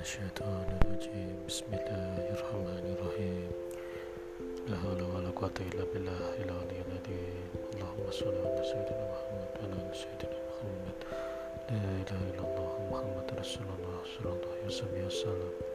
الشيطان الرجيم. بسم الله الرحمن الرحيم. لا حول ولا قوة إلا بالله العلي العظيم. اللهم صل على سيدنا محمد وعلى آل سيدنا محمد. لا إله إلا الله محمد رسول الله صلى الله عليه وسلم.